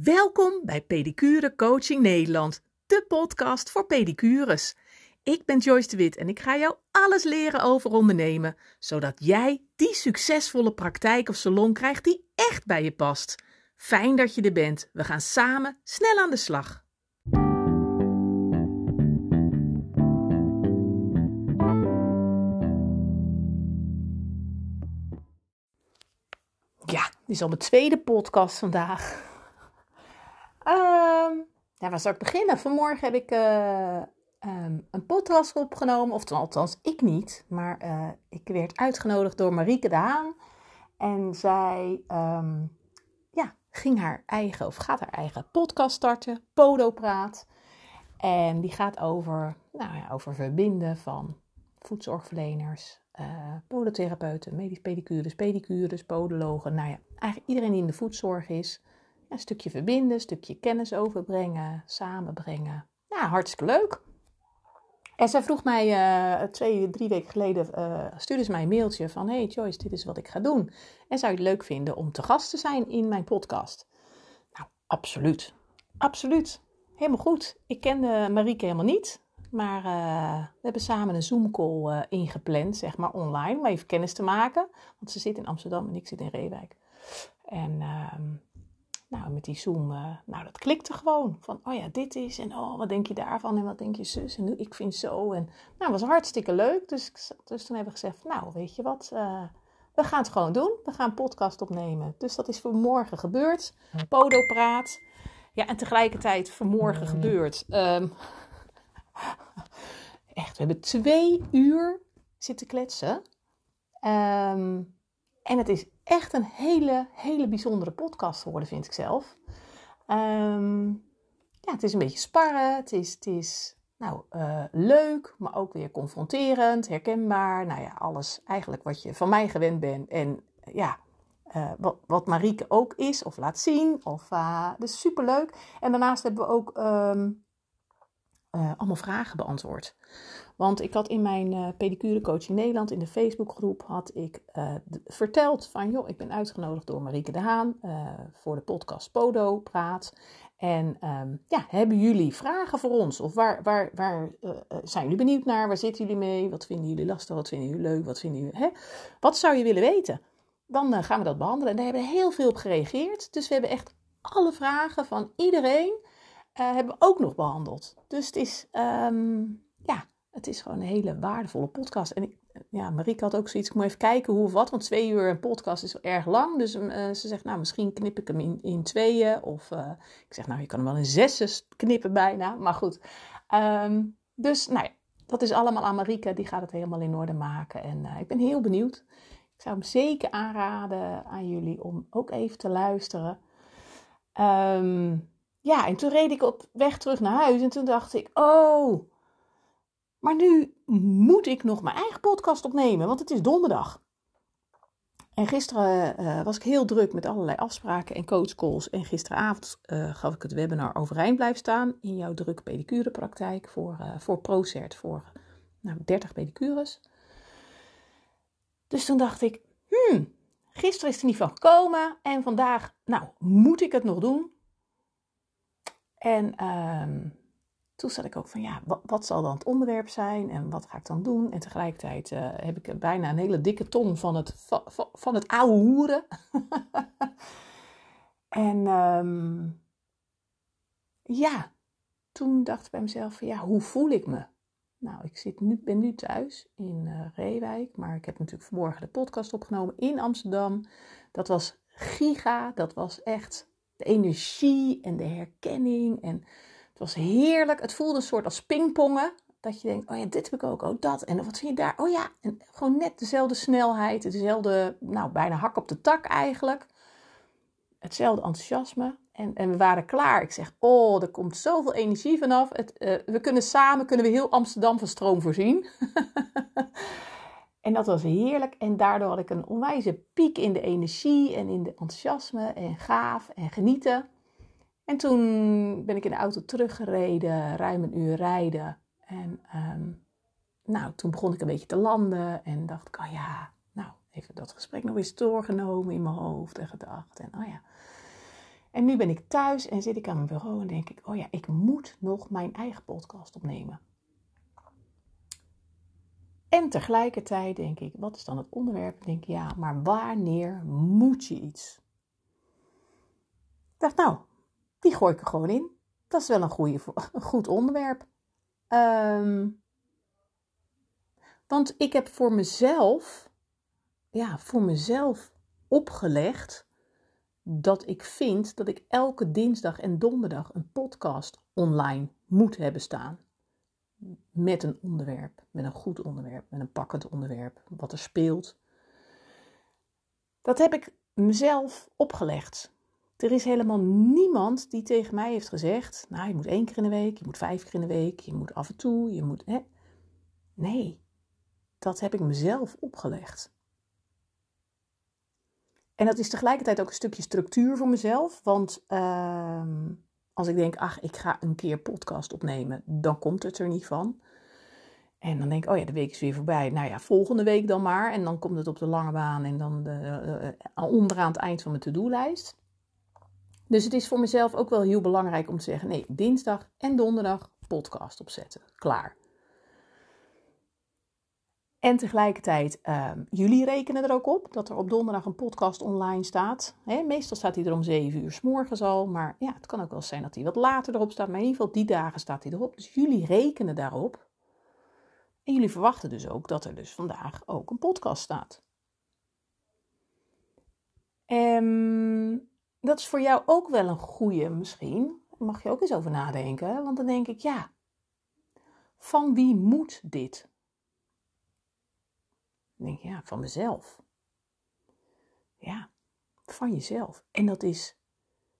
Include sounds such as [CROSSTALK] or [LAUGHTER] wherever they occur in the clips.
Welkom bij Pedicure Coaching Nederland, de podcast voor pedicures. Ik ben Joyce de Wit en ik ga jou alles leren over ondernemen, zodat jij die succesvolle praktijk of salon krijgt die echt bij je past. Fijn dat je er bent. We gaan samen snel aan de slag. Ja, dit is al mijn tweede podcast vandaag. Um, ja, waar zou ik beginnen? Vanmorgen heb ik uh, um, een podcast opgenomen. Of althans, ik niet. Maar uh, ik werd uitgenodigd door Marieke de Haan. En zij um, ja, ging haar eigen, of gaat haar eigen podcast starten. Podo Praat. En die gaat over, nou ja, over verbinden van voedzorgverleners, uh, podotherapeuten, medisch pedicures, pedicures, podologen. Nou ja, eigenlijk iedereen die in de voedzorg is een stukje verbinden, een stukje kennis overbrengen, samenbrengen. Ja, hartstikke leuk. En zij vroeg mij uh, twee, drie weken geleden, uh, stuurde ze mij een mailtje van... Hey Joyce, dit is wat ik ga doen. En zou je het leuk vinden om te gast te zijn in mijn podcast? Nou, absoluut. Absoluut. Helemaal goed. Ik kende Marieke helemaal niet. Maar uh, we hebben samen een Zoom-call ingepland, zeg maar online, om even kennis te maken. Want ze zit in Amsterdam en ik zit in Reewijk. En ehm, nou, met die Zoom, uh, nou, dat klikte gewoon. Van, oh ja, dit is en oh, wat denk je daarvan en wat denk je zus en ik vind zo. En nou, was hartstikke leuk. Dus, dus toen hebben we gezegd, nou, weet je wat, uh, we gaan het gewoon doen. We gaan een podcast opnemen. Dus dat is vanmorgen gebeurd. Podo praat. Ja, en tegelijkertijd vanmorgen gebeurd. Um, echt, we hebben twee uur zitten kletsen. Um, en het is echt een hele, hele bijzondere podcast geworden, vind ik zelf. Um, ja, het is een beetje sparren. Het is, het is nou, uh, leuk, maar ook weer confronterend, herkenbaar. Nou ja, alles eigenlijk wat je van mij gewend bent. En ja, uh, wat, wat Marieke ook is of laat zien. Of, uh, dus superleuk. En daarnaast hebben we ook um, allemaal vragen beantwoord. Want ik had in mijn uh, pedicure coaching Nederland in de Facebookgroep had ik uh, verteld van joh, ik ben uitgenodigd door Marieke de Haan uh, voor de podcast Podo Praat. En um, ja, hebben jullie vragen voor ons? Of waar, waar, waar zijn jullie benieuwd naar? Waar zitten jullie mee? Wat vinden jullie lastig? Wat vinden jullie leuk? Wat vinden jullie, hè? Wat zou je willen weten? Dan gaan we dat behandelen. En daar hebben heel veel op gereageerd. Dus we hebben echt alle vragen van iedereen hebben ook nog behandeld. Dus het is, um, ja, het is gewoon een hele waardevolle podcast. En ik, ja, Marieke had ook zoiets, ik moet even kijken hoe of wat, want twee uur een podcast is erg lang. Dus uh, ze zegt, nou, misschien knip ik hem in, in tweeën. Of uh, ik zeg, nou, je kan hem wel in zessen knippen bijna. Maar goed. Um, dus, nou ja, dat is allemaal aan Marieke. Die gaat het helemaal in orde maken. En uh, ik ben heel benieuwd. Ik zou hem zeker aanraden aan jullie om ook even te luisteren. Um, ja, en toen reed ik op weg terug naar huis. En toen dacht ik, oh maar nu moet ik nog mijn eigen podcast opnemen, want het is donderdag. En gisteren uh, was ik heel druk met allerlei afspraken en coachcalls. En gisteravond uh, gaf ik het webinar overeind blijven staan in jouw drukke pedicurepraktijk voor, uh, voor ProCert, voor nou, 30 pedicures. Dus toen dacht ik, hmm, gisteren is er niet van gekomen en vandaag, nou, moet ik het nog doen? En uh, toen zat ik ook van, ja, wat, wat, zal dan het onderwerp zijn en wat ga ik dan doen? En tegelijkertijd uh, heb ik bijna een hele dikke ton van het, van, het oude hoeren. [LAUGHS] en um, ja, toen dacht ik bij mezelf, van, ja, hoe voel ik me? Nou, ik zit nu, ben nu thuis in uh, Reewijk, maar ik heb natuurlijk vanmorgen de podcast opgenomen in Amsterdam. Dat was giga, dat was echt de energie en de herkenning en was heerlijk. Het voelde een soort als pingpongen. Dat je denkt, oh ja, dit heb ik ook, oh dat. En wat vind je daar? Oh ja, en gewoon net dezelfde snelheid, dezelfde, nou bijna hak op de tak eigenlijk. Hetzelfde enthousiasme. En, en we waren klaar. Ik zeg, oh, er komt zoveel energie vanaf. Het, uh, we kunnen samen, kunnen we heel Amsterdam van stroom voorzien. [LAUGHS] en dat was heerlijk. En daardoor had ik een onwijze piek in de energie en in de enthousiasme. En gaaf en genieten. En toen ben ik in de auto teruggereden, ruim een uur rijden. En um, nou, toen begon ik een beetje te landen en dacht ik, oh ja, nou, even dat gesprek nog eens doorgenomen in mijn hoofd en gedacht. En oh ja. En nu ben ik thuis en zit ik aan mijn bureau en denk ik, oh ja, ik moet nog mijn eigen podcast opnemen. En tegelijkertijd denk ik, wat is dan het onderwerp? Ik denk, ja, maar wanneer moet je iets? Ik dacht, nou, die gooi ik er gewoon in. Dat is wel een, goede, [LAUGHS] goed onderwerp. Ehm, want ik heb voor mezelf, ja, voor mezelf opgelegd dat ik vind dat ik elke dinsdag en donderdag een podcast online moet hebben staan. Met een onderwerp, met een goed onderwerp, met een pakkend onderwerp, wat er speelt. Dat heb ik mezelf opgelegd. Er is helemaal niemand die tegen mij heeft gezegd: Nou, je moet één keer in de week, je moet vijf keer in de week, je moet af en toe, je moet. Hè? Nee, dat heb ik mezelf opgelegd. En dat is tegelijkertijd ook een stukje structuur voor mezelf. Want uh, als ik denk, ach, ik ga een keer podcast opnemen, dan komt het er niet van. En dan denk ik, oh ja, de week is weer voorbij. Nou ja, volgende week dan maar. En dan komt het op de lange baan en dan de, uh, onderaan het eind van mijn to-do-lijst. Dus het is voor mezelf ook wel heel belangrijk om te zeggen: nee, dinsdag en donderdag podcast opzetten. Klaar. En tegelijkertijd, uh, jullie rekenen er ook op dat er op donderdag een podcast online staat. meestal staat hij er om 7 uur s morgens al. Maar ja, het kan ook wel zijn dat hij wat later erop staat. Maar in ieder geval, die dagen staat hij erop. Dus jullie rekenen daarop. En jullie verwachten dus ook dat er dus vandaag ook een podcast staat. Um, dat is voor jou ook wel een goede misschien. Mag je ook eens over nadenken. Want dan denk ik, ja, van wie moet dit? Dan denk je, ja, van mezelf. Ja, van jezelf. En dat is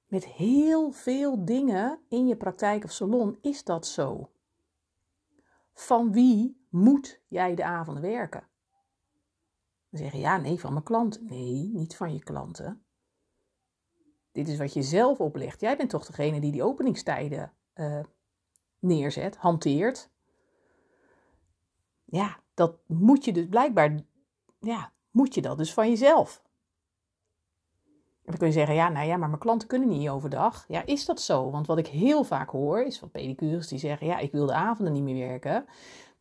met heel veel dingen in je praktijk of salon is dat zo. Van wie moet jij de avonden werken? Dan zeggen ja, nee, van mijn klanten. Nee, niet van je klanten. Dit is wat je zelf oplegt. Jij bent toch degene die die openingstijden uh, neerzet, hanteert. Ja, dat moet je dus blijkbaar, ja, moet je dat dus van jezelf. Dan kun je zeggen, ja, nou ja, maar mijn klanten kunnen niet overdag. Ja, is dat zo? Want wat ik heel vaak hoor, is van pedicures die zeggen, ja, ik wil de avonden niet meer werken.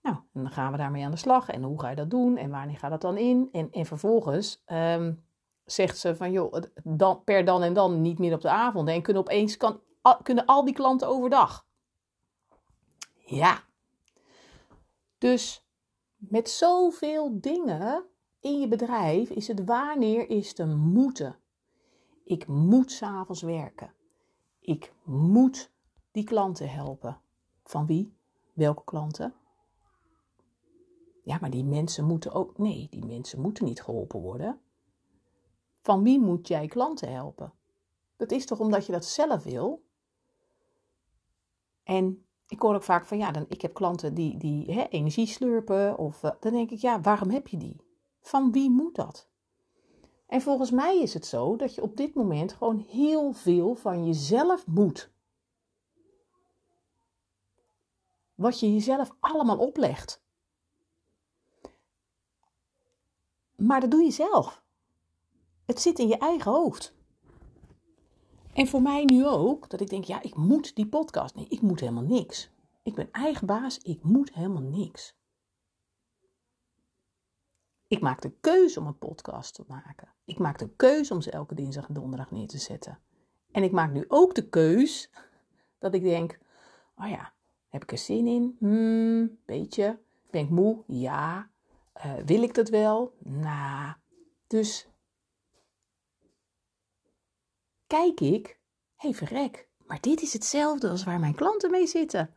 Nou, en dan gaan we daarmee aan de slag. En hoe ga je dat doen? En wanneer gaat dat dan in? En, en vervolgens um, zegt ze van joh, dan, per dan en dan niet meer op de avond. En kunnen opeens kan, kunnen al die klanten overdag. Ja. Dus met zoveel dingen in je bedrijf is het wanneer is te moeten. Ik moet s'avonds werken. Ik moet die klanten helpen. Van wie? Welke klanten? Ja, maar die mensen moeten ook. Nee, die mensen moeten niet geholpen worden. Van wie moet jij klanten helpen? Dat is toch omdat je dat zelf wil? En ik hoor ook vaak van ja, dan, ik heb klanten die, die hè, energie slurpen. Of uh, dan denk ik, ja, waarom heb je die? Van wie moet dat? En volgens mij is het zo dat je op dit moment gewoon heel veel van jezelf moet. Wat je jezelf allemaal oplegt. Maar dat doe je zelf. Het zit in je eigen hoofd. En voor mij nu ook, dat ik denk, ja, ik moet die podcast. Nee, ik moet helemaal niks. Ik ben eigen baas, ik moet helemaal niks. Ik maak de keuze om een podcast te maken. Ik maak de keuze om ze elke dinsdag en donderdag neer te zetten. En ik maak nu ook de keus dat ik denk, oh ja, heb ik er zin in? Hmm, beetje. Ben ik moe? Ja. Uh, wil ik dat wel? Nou. Dus kijk ik, hé hey, verrek, maar dit is hetzelfde als waar mijn klanten mee zitten.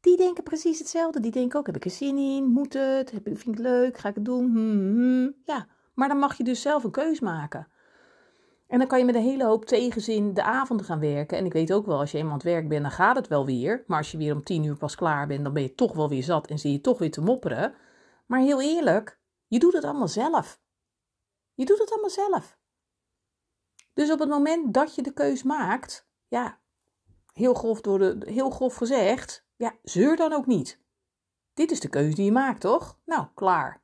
Die denken precies hetzelfde. Die denken ook, heb ik er zin in? Moet het? Heb ik, vind ik het leuk? Ga ik het doen? Hmm, hmm. Ja, maar dan mag je dus zelf een keus maken. En dan kan je met een hele hoop tegenzin de avonden gaan werken. En ik weet ook wel, als je eenmaal aan werk bent, dan gaat het wel weer. Maar als je weer om tien uur pas klaar bent, dan ben je toch wel weer zat en zie je toch weer te mopperen. Maar heel eerlijk, je doet het allemaal zelf. Je doet het allemaal zelf. Dus op het moment dat je de keus maakt, ja, heel grof, door de, heel grof gezegd, ja, zeur dan ook niet. Dit is de keuze die je maakt, toch? Nou, klaar.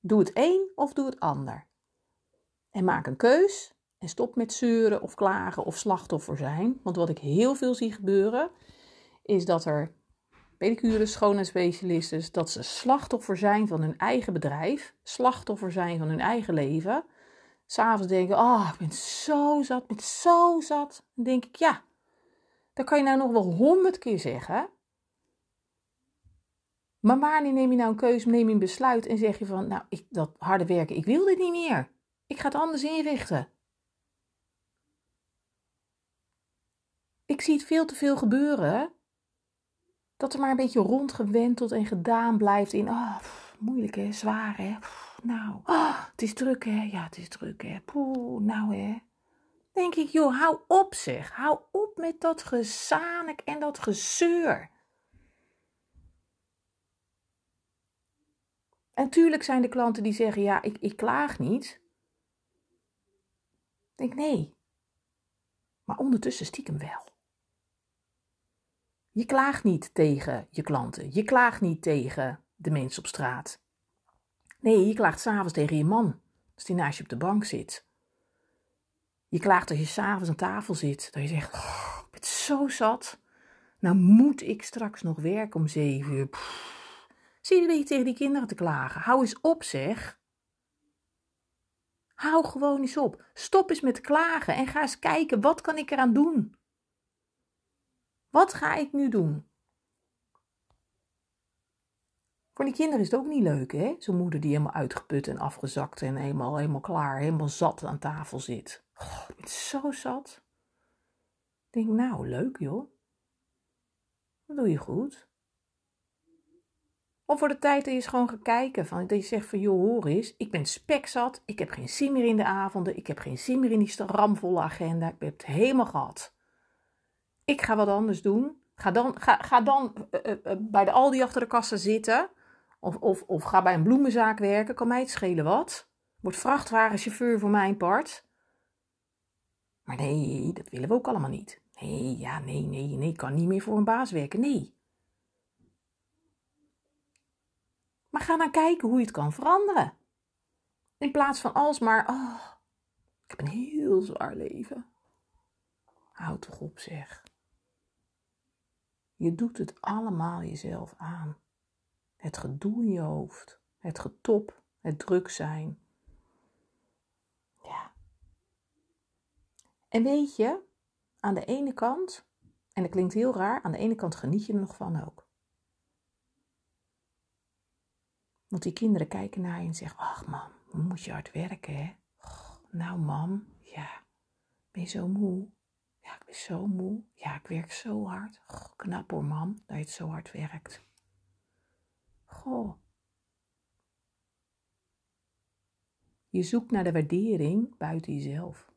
Doe het een of doe het ander. En maak een keus En stop met zeuren of klagen of slachtoffer zijn. Want wat ik heel veel zie gebeuren, is dat er pedicures, schoonheidsspecialisten, dat ze slachtoffer zijn van hun eigen bedrijf, slachtoffer zijn van hun eigen leven. S'avonds denken, oh, ik ben zo zat, ik ben zo zat. Dan denk ik, ja, dat kan je nou nog wel honderd keer zeggen. Maar wanneer neem je nou een keuze, neem je een besluit en zeg je van, nou, ik, dat harde werken, ik wil dit niet meer. Ik ga het anders inrichten. Ik zie het veel te veel gebeuren. Dat er maar een beetje rondgewenteld en gedaan blijft in, oh, moeilijk hè, zwaar hè. Nou, oh, het is druk hè. Ja, het is druk hè. Poeh, nou hè. Denk ik, joh, hou op zeg. Hou op met dat gezanik en dat gezeur. En tuurlijk zijn er klanten die zeggen, ja, ik, ik klaag niet. Ik denk, nee. Maar ondertussen stiekem wel. Je klaagt niet tegen je klanten. Je klaagt niet tegen de mensen op straat. Nee, je klaagt s'avonds tegen je man, als die naast je op de bank zit. Je klaagt als je s'avonds aan tafel zit, dat je zegt, oh, ik ben zo zat. Nou moet ik straks nog werken om zeven uur. Zie je weer tegen die kinderen te klagen? Hou eens op, zeg. Hou gewoon eens op. Stop eens met klagen en ga eens kijken, wat kan ik eraan doen? Wat ga ik nu doen? Voor die kinderen is het ook niet leuk, hè? Zo'n moeder die helemaal uitgeput en afgezakt en helemaal, helemaal klaar, helemaal zat aan tafel zit. Oh, ik ben zo zat. Ik denk, nou, leuk joh. Dat doe je goed. Of voor de tijd dat je eens gewoon gaat kijken. Van, dat je zegt van, joh, hoor eens, ik ben spekzat. Ik heb geen zin meer in de avonden. Ik heb geen zin meer in die ramvolle agenda. Ik heb het helemaal gehad. Ik ga wat anders doen. Ga dan, ga, ga dan uh, uh, bij de Aldi achter de kassa zitten. Of, of, of ga bij een bloemenzaak werken. Kan mij het schelen wat. Word vrachtwagenchauffeur voor mijn part. Maar nee, dat willen we ook allemaal niet. Nee, ja, nee, nee, nee. Ik kan niet meer voor een baas werken. Nee. Maar ga dan kijken hoe je het kan veranderen. In plaats van alsmaar, oh, ik heb een heel zwaar leven. Houd toch op, zeg. Je doet het allemaal jezelf aan. Het gedoe in je hoofd, het getop, het druk zijn. Ja. En weet je, aan de ene kant, en dat klinkt heel raar, aan de ene kant geniet je er nog van ook. Want die kinderen kijken naar je en zeggen: Ach, mam, moet je hard werken, hè? nou, mam, ja, ben je zo moe? Ja, ik ben zo moe. Ja, ik werk zo hard. knap hoor, mam, dat je het zo hard werkt. Goh. Je zoekt naar de waardering buiten jezelf.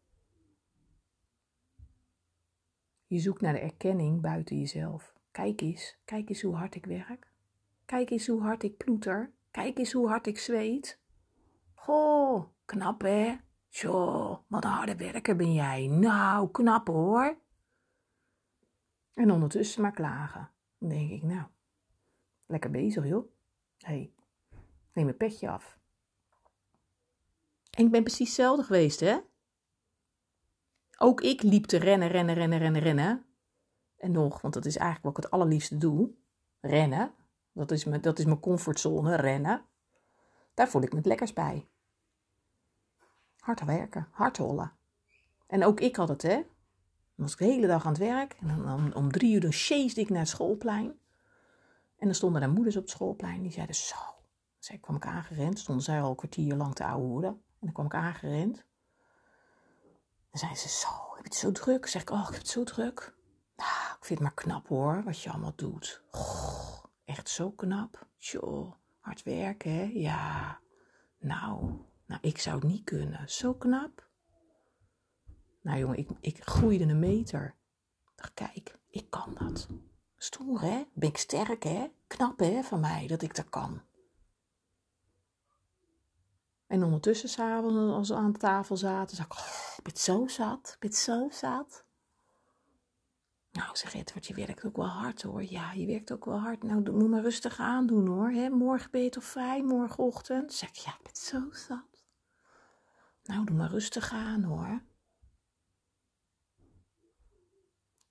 Je zoekt naar de erkenning buiten jezelf. Kijk eens, kijk eens hoe hard ik werk. Kijk eens hoe hard ik ploeter. Kijk eens hoe hard ik zweet. Goh, knap hè? Tjoh, wat een harde werker ben jij. Nou, knap hoor. En ondertussen maar klagen. Dan denk ik, nou, lekker bezig joh. Hey, neem mijn petje af. En ik ben precies hetzelfde geweest hè. Ook ik liep te rennen, rennen, rennen, rennen, rennen. En nog, want dat is eigenlijk wat ik het allerliefste doe. Rennen. Dat is mijn, dat is mijn comfortzone, rennen. Daar voel ik me het lekkers bij. Hard werken, hard hollen. En ook ik had het, hè. Dan was ik de hele dag aan het werk. En dan, om drie uur dan chased ik naar het schoolplein. En dan stonden daar moeders op het schoolplein. Die zeiden zo. Zij kwam ik aangerend. Stonden zij al een kwartier lang te ouwe En dan kwam ik aangerend. Dan zeiden ze zo. Heb je het zo druk? Zeg ik, oh, ik heb het zo druk. Nou, ik vind het maar knap hoor, wat je allemaal doet. Echt zo knap. Tjoh, hard werken, hè? Ja. Nou, nou, ik zou het niet kunnen. Zo knap. Nou jongen, ik, ik groeide een meter. dacht, kijk, ik kan dat. Stoer hè? Ben ik sterk hè? Knap hè van mij dat ik dat kan. En ondertussen s'avonds als we aan tafel zaten, zei ik, oh, ik ben zo zat, ik ben zo zat. Nou, zeg Edward, je werkt ook wel hard hoor. Ja, je werkt ook wel hard. Nou, moet maar rustig aandoen hoor. Hè? Morgen toch vrij, morgenochtend? Zeg ik, ja, ik ben zo zat. Nou, doe maar rustig aan hoor.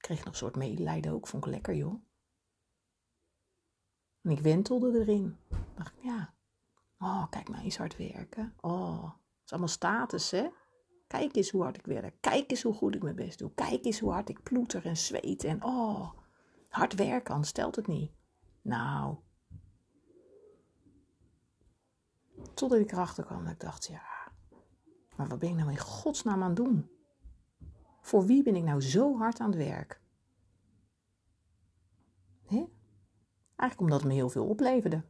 Kreeg nog een soort medelijden ook. Vond ik lekker, joh. En ik wentelde erin. Dacht ik, ja. Oh, kijk maar eens hard werken. Oh, het is allemaal status, hè? Kijk eens hoe hard ik werk. Kijk eens hoe goed ik mijn best doe. Kijk eens hoe hard ik ploeter en zweet. En oh, hard werken, anders stelt het niet. Nou. Totdat ik erachter kwam dat ik dacht, ja. Maar wat ben ik nou in godsnaam aan het doen? Voor wie ben ik nou zo hard aan het werk? Eigenlijk omdat het me heel veel opleverde.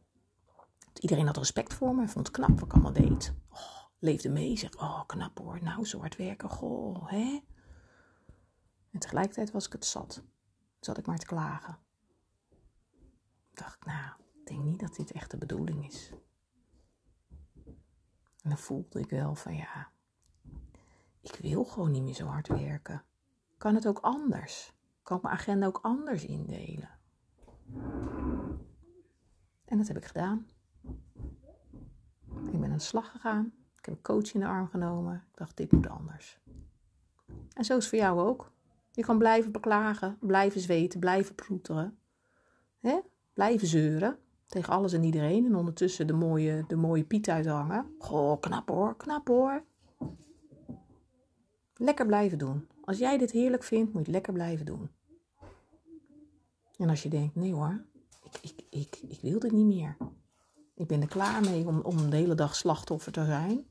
Iedereen had respect voor me, vond het knap wat ik allemaal deed. Oh, leefde mee, zegt, oh knap hoor, nou zo hard werken, goh, hè? En tegelijkertijd was ik het zat. Zat ik maar te klagen. Dacht ik, nou, ik denk niet dat dit echt de bedoeling is. En dan voelde ik wel van ja, ik wil gewoon niet meer zo hard werken. Kan het ook anders? Kan ik mijn agenda ook anders indelen? En dat heb ik gedaan. Ik ben aan de slag gegaan. Ik heb een coach in de arm genomen. Ik dacht, dit moet anders. En zo is het voor jou ook. Je kan blijven beklagen, blijven zweten, blijven ploeteren. Hè? Blijven zeuren tegen alles en iedereen. En ondertussen de mooie, de mooie piet uithangen. Goh, knap hoor, knap hoor. Lekker blijven doen. Als jij dit heerlijk vindt, moet je het lekker blijven doen. En als je denkt, nee hoor, ik, ik, ik, ik wil dit niet meer. Ik ben er klaar mee om, om de hele dag slachtoffer te zijn.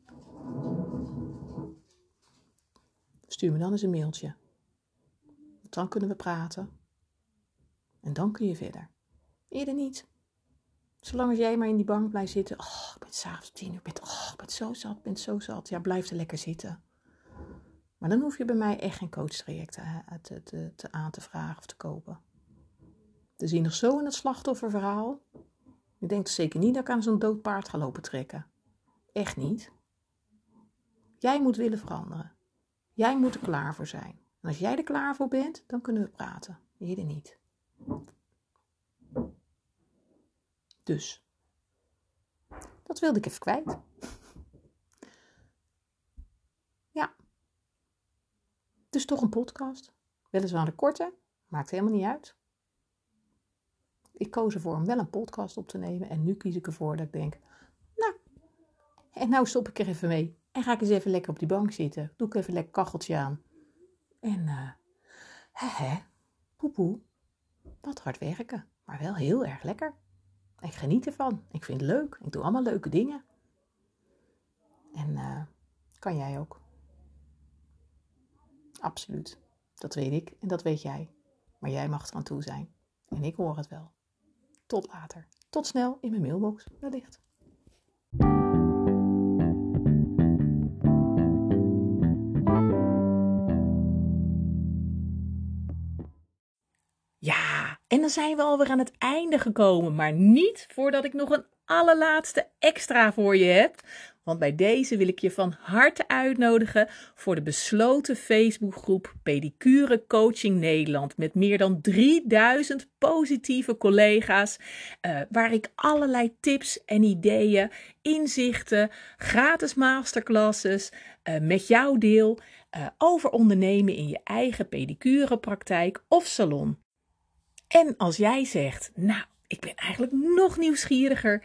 Stuur me dan eens een mailtje. Dan kunnen we praten. En dan kun je verder. Eerder niet. Zolang als jij maar in die bank blijft zitten. Oh, ik ben s'avonds tien uur. Ben, oh, ik ben zo zat, ik ben zo zat. Ja, blijf er lekker zitten. Maar dan hoef je bij mij echt geen coachtraject te, te, te, aan te vragen of te kopen. Dus zie je nog zo in het slachtofferverhaal. Ik denk zeker niet dat ik aan zo'n dood paard ga lopen trekken. Echt niet. Jij moet willen veranderen. Jij moet er klaar voor zijn. En als jij er klaar voor bent, dan kunnen we praten. Eerder niet. Dus, dat wilde ik even kwijt. Ja. Dus toch een podcast. Weliswaar een korte, maakt helemaal niet uit. Ik koos ervoor om wel een podcast op te nemen. En nu kies ik ervoor dat ik denk, nou, en nou stop ik er even mee. En ga ik eens even lekker op die bank zitten. Doe ik even lekker kacheltje aan. En, uh, hè, hè, poepoe. Wat hard werken, maar wel heel erg lekker. Ik geniet ervan. Ik vind het leuk. Ik doe allemaal leuke dingen. En uh, kan jij ook. Absoluut. Dat weet ik en dat weet jij. Maar jij mag er aan toe zijn. En ik hoor het wel. Tot later. Tot snel in mijn mailbox. Wellicht. Ja, en dan zijn we alweer aan het einde gekomen. Maar niet voordat ik nog een allerlaatste extra voor je heb. Want bij deze wil ik je van harte uitnodigen voor de besloten Facebookgroep Pedicure Coaching Nederland. Met meer dan 3000 positieve collega's. Uh, waar ik allerlei tips en ideeën, inzichten, gratis masterclasses uh, met jou deel. Uh, over ondernemen in je eigen pedicurepraktijk of salon. En als jij zegt, nou, ik ben eigenlijk nog nieuwsgieriger,